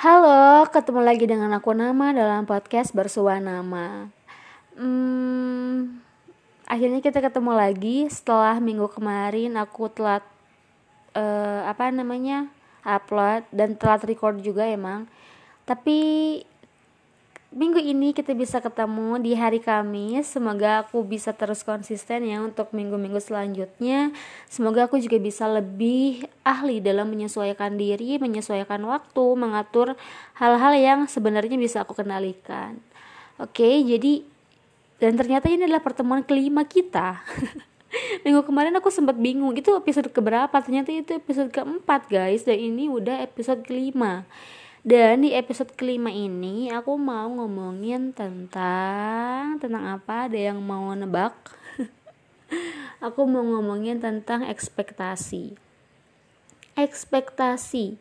Halo, ketemu lagi dengan aku Nama dalam podcast Bersua Nama. Hmm, akhirnya kita ketemu lagi setelah minggu kemarin aku telat uh, apa namanya upload dan telat record juga emang. Tapi minggu ini kita bisa ketemu di hari Kamis. Semoga aku bisa terus konsisten ya untuk minggu-minggu selanjutnya. Semoga aku juga bisa lebih ahli dalam menyesuaikan diri, menyesuaikan waktu, mengatur hal-hal yang sebenarnya bisa aku kendalikan. Oke, jadi dan ternyata ini adalah pertemuan kelima kita. minggu kemarin aku sempat bingung itu episode keberapa ternyata itu episode keempat guys dan ini udah episode kelima dan di episode kelima ini aku mau ngomongin tentang tentang apa? Ada yang mau nebak? aku mau ngomongin tentang ekspektasi. Ekspektasi.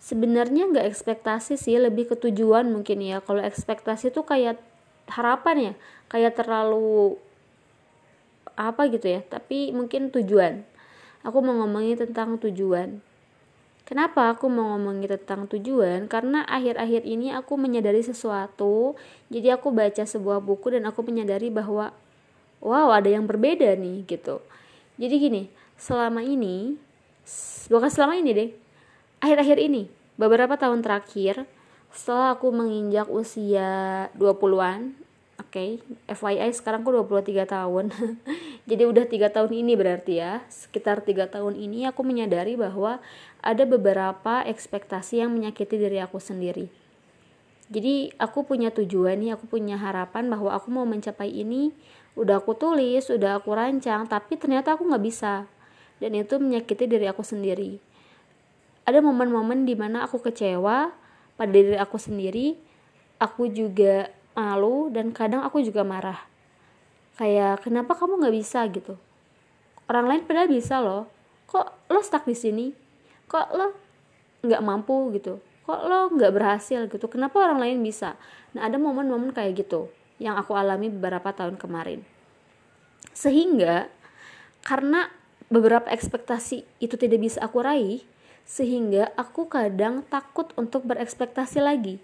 Sebenarnya nggak ekspektasi sih, lebih ke tujuan mungkin ya. Kalau ekspektasi tuh kayak harapan ya, kayak terlalu apa gitu ya. Tapi mungkin tujuan. Aku mau ngomongin tentang tujuan Kenapa aku mau ngomongin tentang tujuan? Karena akhir-akhir ini aku menyadari sesuatu. Jadi aku baca sebuah buku dan aku menyadari bahwa wow, ada yang berbeda nih gitu. Jadi gini, selama ini bukan selama ini deh. Akhir-akhir ini, beberapa tahun terakhir setelah aku menginjak usia 20-an, oke, okay, FYI sekarang aku 23 tahun. Jadi udah tiga tahun ini berarti ya, sekitar tiga tahun ini aku menyadari bahwa ada beberapa ekspektasi yang menyakiti diri aku sendiri. Jadi aku punya tujuan nih, aku punya harapan bahwa aku mau mencapai ini, udah aku tulis, udah aku rancang, tapi ternyata aku nggak bisa. Dan itu menyakiti diri aku sendiri. Ada momen-momen di mana aku kecewa pada diri aku sendiri, aku juga malu dan kadang aku juga marah. Kayak kenapa kamu nggak bisa gitu? Orang lain padahal bisa loh. Kok lo stuck di sini? kok lo nggak mampu gitu kok lo nggak berhasil gitu kenapa orang lain bisa nah ada momen-momen kayak gitu yang aku alami beberapa tahun kemarin sehingga karena beberapa ekspektasi itu tidak bisa aku raih sehingga aku kadang takut untuk berekspektasi lagi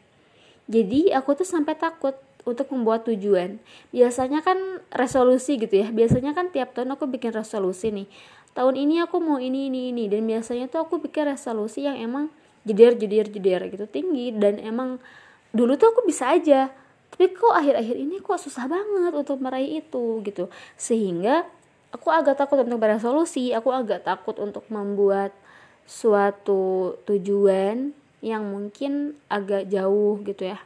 jadi aku tuh sampai takut untuk membuat tujuan. Biasanya kan resolusi gitu ya. Biasanya kan tiap tahun aku bikin resolusi nih. Tahun ini aku mau ini ini ini. Dan biasanya tuh aku pikir resolusi yang emang jeder jeder jeder gitu. Tinggi dan emang dulu tuh aku bisa aja. Tapi kok akhir-akhir ini kok susah banget untuk meraih itu gitu. Sehingga aku agak takut untuk beresolusi. Aku agak takut untuk membuat suatu tujuan yang mungkin agak jauh gitu ya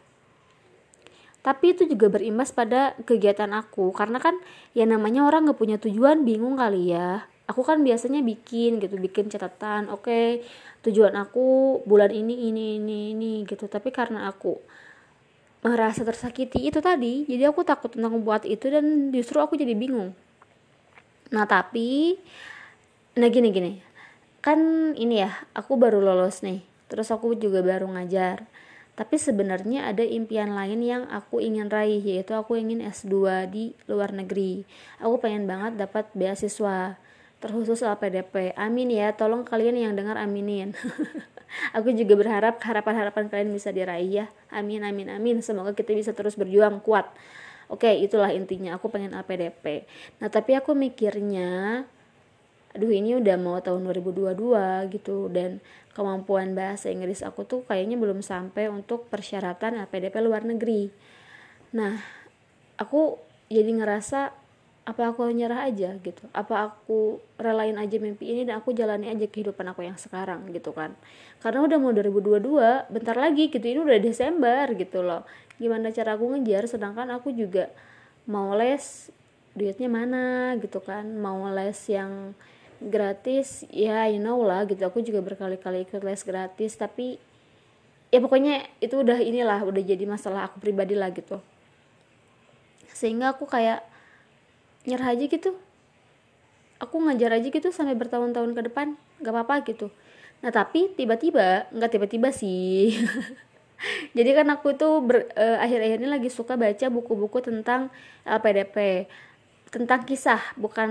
tapi itu juga berimbas pada kegiatan aku. Karena kan ya namanya orang gak punya tujuan bingung kali ya. Aku kan biasanya bikin gitu bikin catatan oke okay, tujuan aku bulan ini ini ini ini gitu. Tapi karena aku merasa tersakiti itu tadi jadi aku takut untuk membuat itu dan justru aku jadi bingung. Nah tapi nah gini gini. Kan ini ya aku baru lolos nih. Terus aku juga baru ngajar tapi sebenarnya ada impian lain yang aku ingin raih yaitu aku ingin S2 di luar negeri aku pengen banget dapat beasiswa terkhusus LPDP. Amin ya, tolong kalian yang dengar aminin. Aku juga berharap harapan-harapan kalian bisa diraih ya. Amin, amin, amin. Semoga kita bisa terus berjuang kuat. Oke, itulah intinya. Aku pengen LPDP. Nah, tapi aku mikirnya, aduh ini udah mau tahun 2022 gitu. Dan kemampuan bahasa Inggris aku tuh kayaknya belum sampai untuk persyaratan LPDP luar negeri. Nah, aku jadi ngerasa apa aku nyerah aja gitu? Apa aku relain aja mimpi ini dan aku jalani aja kehidupan aku yang sekarang gitu kan? Karena udah mau 2022 bentar lagi gitu ini udah Desember gitu loh. Gimana cara aku ngejar sedangkan aku juga mau les duitnya mana gitu kan? Mau les yang gratis ya you know lah gitu. Aku juga berkali-kali ikut les gratis tapi ya pokoknya itu udah inilah udah jadi masalah aku pribadi lah gitu. Sehingga aku kayak nyerah aja gitu. Aku ngajar aja gitu sampai bertahun-tahun ke depan gak apa-apa gitu. Nah tapi tiba-tiba nggak tiba-tiba sih. Jadi kan aku ber, uh, akhir-akhir ini lagi suka baca buku-buku tentang LPDP tentang kisah bukan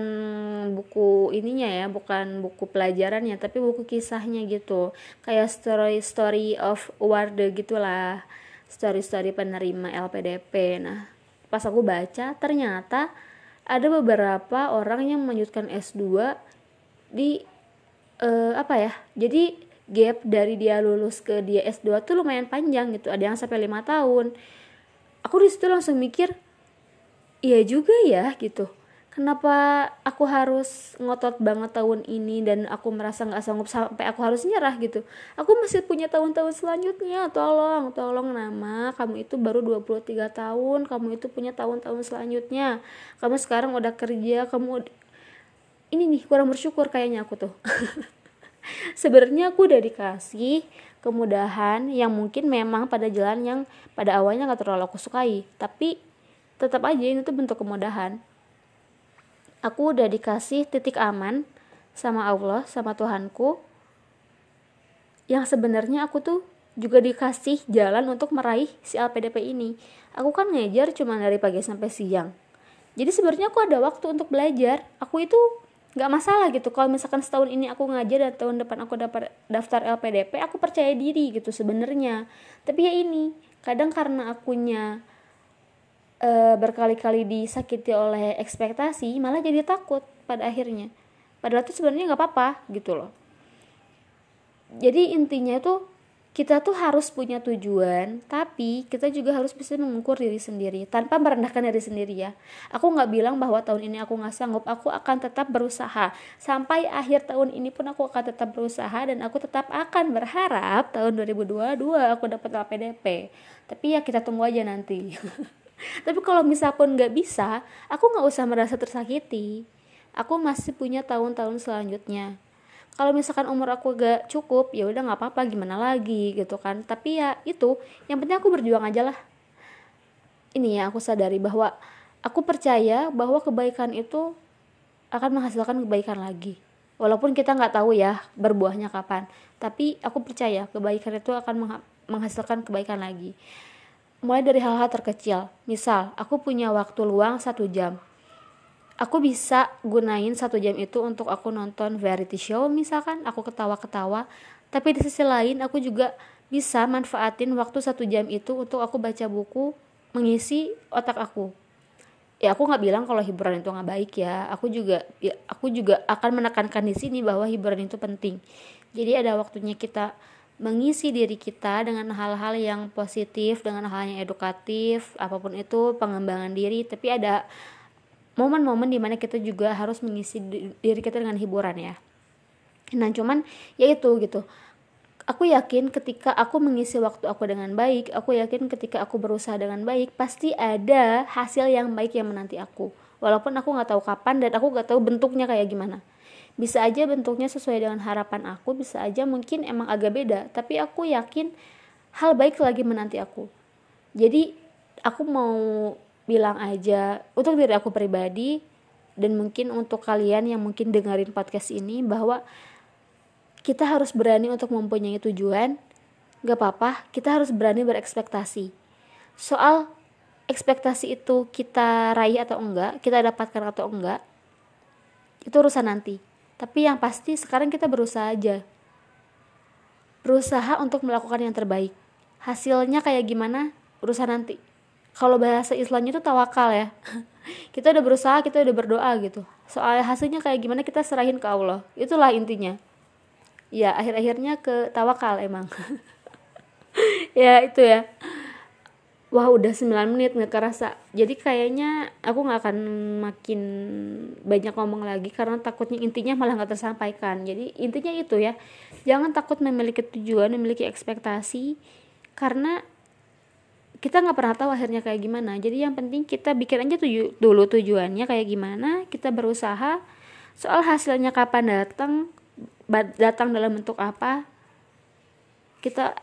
buku ininya ya bukan buku pelajarannya tapi buku kisahnya gitu. Kayak story story of warde gitulah story story penerima LPDP nah pas aku baca ternyata ada beberapa orang yang melanjutkan S2 di uh, apa ya jadi gap dari dia lulus ke dia S2 tuh lumayan panjang gitu ada yang sampai lima tahun. Aku di situ langsung mikir iya juga ya gitu. Kenapa aku harus ngotot banget tahun ini dan aku merasa nggak sanggup sampai aku harus nyerah gitu? Aku masih punya tahun-tahun selanjutnya. Tolong tolong nama. Kamu itu baru 23 tahun. Kamu itu punya tahun-tahun selanjutnya. Kamu sekarang udah kerja. Kamu ini nih kurang bersyukur kayaknya aku tuh. Sebenarnya aku udah dikasih kemudahan yang mungkin memang pada jalan yang pada awalnya nggak terlalu aku sukai. Tapi tetap aja ini tuh bentuk kemudahan. Aku udah dikasih titik aman sama Allah sama Tuhanku. Yang sebenarnya aku tuh juga dikasih jalan untuk meraih si LPDP ini. Aku kan ngejar cuma dari pagi sampai siang. Jadi sebenarnya aku ada waktu untuk belajar. Aku itu nggak masalah gitu. Kalau misalkan setahun ini aku ngajar dan tahun depan aku dapat daftar LPDP aku percaya diri gitu sebenarnya. Tapi ya ini kadang karena akunya e, berkali-kali disakiti oleh ekspektasi malah jadi takut pada akhirnya. Padahal itu sebenarnya nggak apa-apa gitu loh. Jadi intinya tuh kita tuh harus punya tujuan tapi kita juga harus bisa mengukur diri sendiri tanpa merendahkan diri sendiri ya. Aku nggak bilang bahwa tahun ini aku nggak sanggup aku akan tetap berusaha. Sampai akhir tahun ini pun aku akan tetap berusaha dan aku tetap akan berharap tahun 2022 aku dapat LPDP tapi ya kita tunggu aja nanti tapi kalau misal pun nggak bisa aku nggak usah merasa tersakiti. Aku masih punya tahun-tahun selanjutnya. Kalau misalkan umur aku gak cukup ya udah nggak apa-apa gimana lagi gitu kan. Tapi ya itu yang penting aku berjuang aja lah. Ini ya aku sadari bahwa aku percaya bahwa kebaikan itu akan menghasilkan kebaikan lagi. Walaupun kita nggak tahu ya berbuahnya kapan. Tapi aku percaya kebaikan itu akan menghasilkan kebaikan lagi mulai dari hal-hal terkecil. Misal, aku punya waktu luang satu jam. Aku bisa gunain satu jam itu untuk aku nonton variety show misalkan, aku ketawa-ketawa. Tapi di sisi lain aku juga bisa manfaatin waktu satu jam itu untuk aku baca buku mengisi otak aku. Ya aku nggak bilang kalau hiburan itu nggak baik ya. Aku juga ya, aku juga akan menekankan di sini bahwa hiburan itu penting. Jadi ada waktunya kita mengisi diri kita dengan hal-hal yang positif, dengan hal yang edukatif, apa pun itu pengembangan diri, tapi ada momen-momen di mana kita juga harus mengisi diri kita dengan hiburan ya. Nah cuman ya itu gitu. Aku yakin ketika aku mengisi waktu aku dengan baik, aku yakin ketika aku berusaha dengan baik, pasti ada hasil yang baik yang menanti aku. Walaupun aku nggak tahu kapan dan aku nggak tahu bentuknya kayak gimana bisa aja bentuknya sesuai dengan harapan aku bisa aja mungkin emang agak beda. Tapi aku yakin hal baik lagi menanti aku. Jadi aku mau bilang aja untuk diri aku pribadi dan mungkin untuk kalian yang mungkin dengerin podcast ini bahwa kita harus berani untuk mempunyai tujuan. Gak apa-apa kita harus berani berekspektasi. Soal ekspektasi itu kita raih atau enggak kita dapatkan atau enggak itu urusan nanti tapi yang pasti sekarang kita berusaha aja. Berusaha untuk melakukan yang terbaik. Hasilnya kayak gimana? Urusan nanti. Kalau bahasa Islamnya itu tawakal ya. kita udah berusaha, kita udah berdoa gitu. Soal hasilnya kayak gimana kita serahin ke Allah. Itulah intinya. Ya, akhir-akhirnya ke tawakal emang. ya, itu ya wah udah 9 menit nggak kerasa. Jadi kayaknya aku nggak akan makin banyak ngomong lagi karena takutnya intinya malah nggak tersampaikan. Jadi intinya itu ya jangan takut memiliki tujuan memiliki ekspektasi karena kita nggak pernah tahu akhirnya kayak gimana. Jadi yang penting kita bikin aja tuju dulu tujuannya kayak gimana kita berusaha soal hasilnya kapan datang datang dalam bentuk apa kita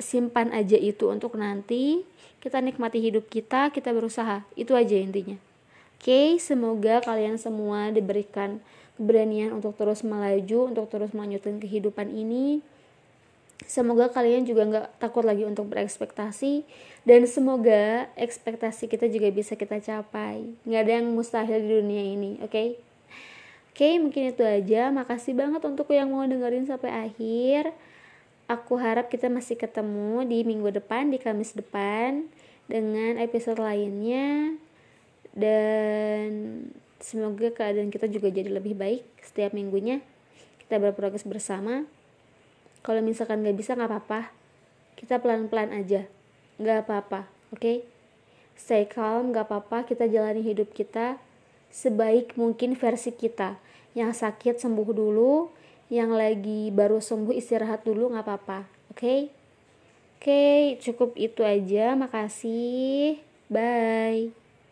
simpan aja itu untuk nanti kita nikmati hidup kita kita berusaha. Itu aja intinya. Oke okay, semoga kalian semua diberikan keberanian untuk terus melaju untuk terus melanjutkan kehidupan ini. Semoga kalian juga nggak takut lagi untuk berekspektasi dan semoga ekspektasi kita juga bisa kita capai. Nggak ada yang mustahil di dunia ini oke? Okay? oke okay, mungkin itu aja. Makasih banget untuk yang mau dengerin sampai akhir aku harap kita masih ketemu di minggu depan di Kamis depan dengan episode lainnya. Dan semoga keadaan kita juga jadi lebih baik setiap minggunya. Kita berprogres bersama. Kalau misalkan nggak bisa nggak apa-apa. Kita pelan-pelan aja. Nggak apa-apa oke? Okay? stay calm nggak apa-apa. Kita jalani hidup kita sebaik mungkin versi kita. Yang sakit sembuh dulu yang lagi baru sembuh istirahat dulu nggak apa-apa. Oke? Okay? oke okay, cukup itu aja. Makasih. Bye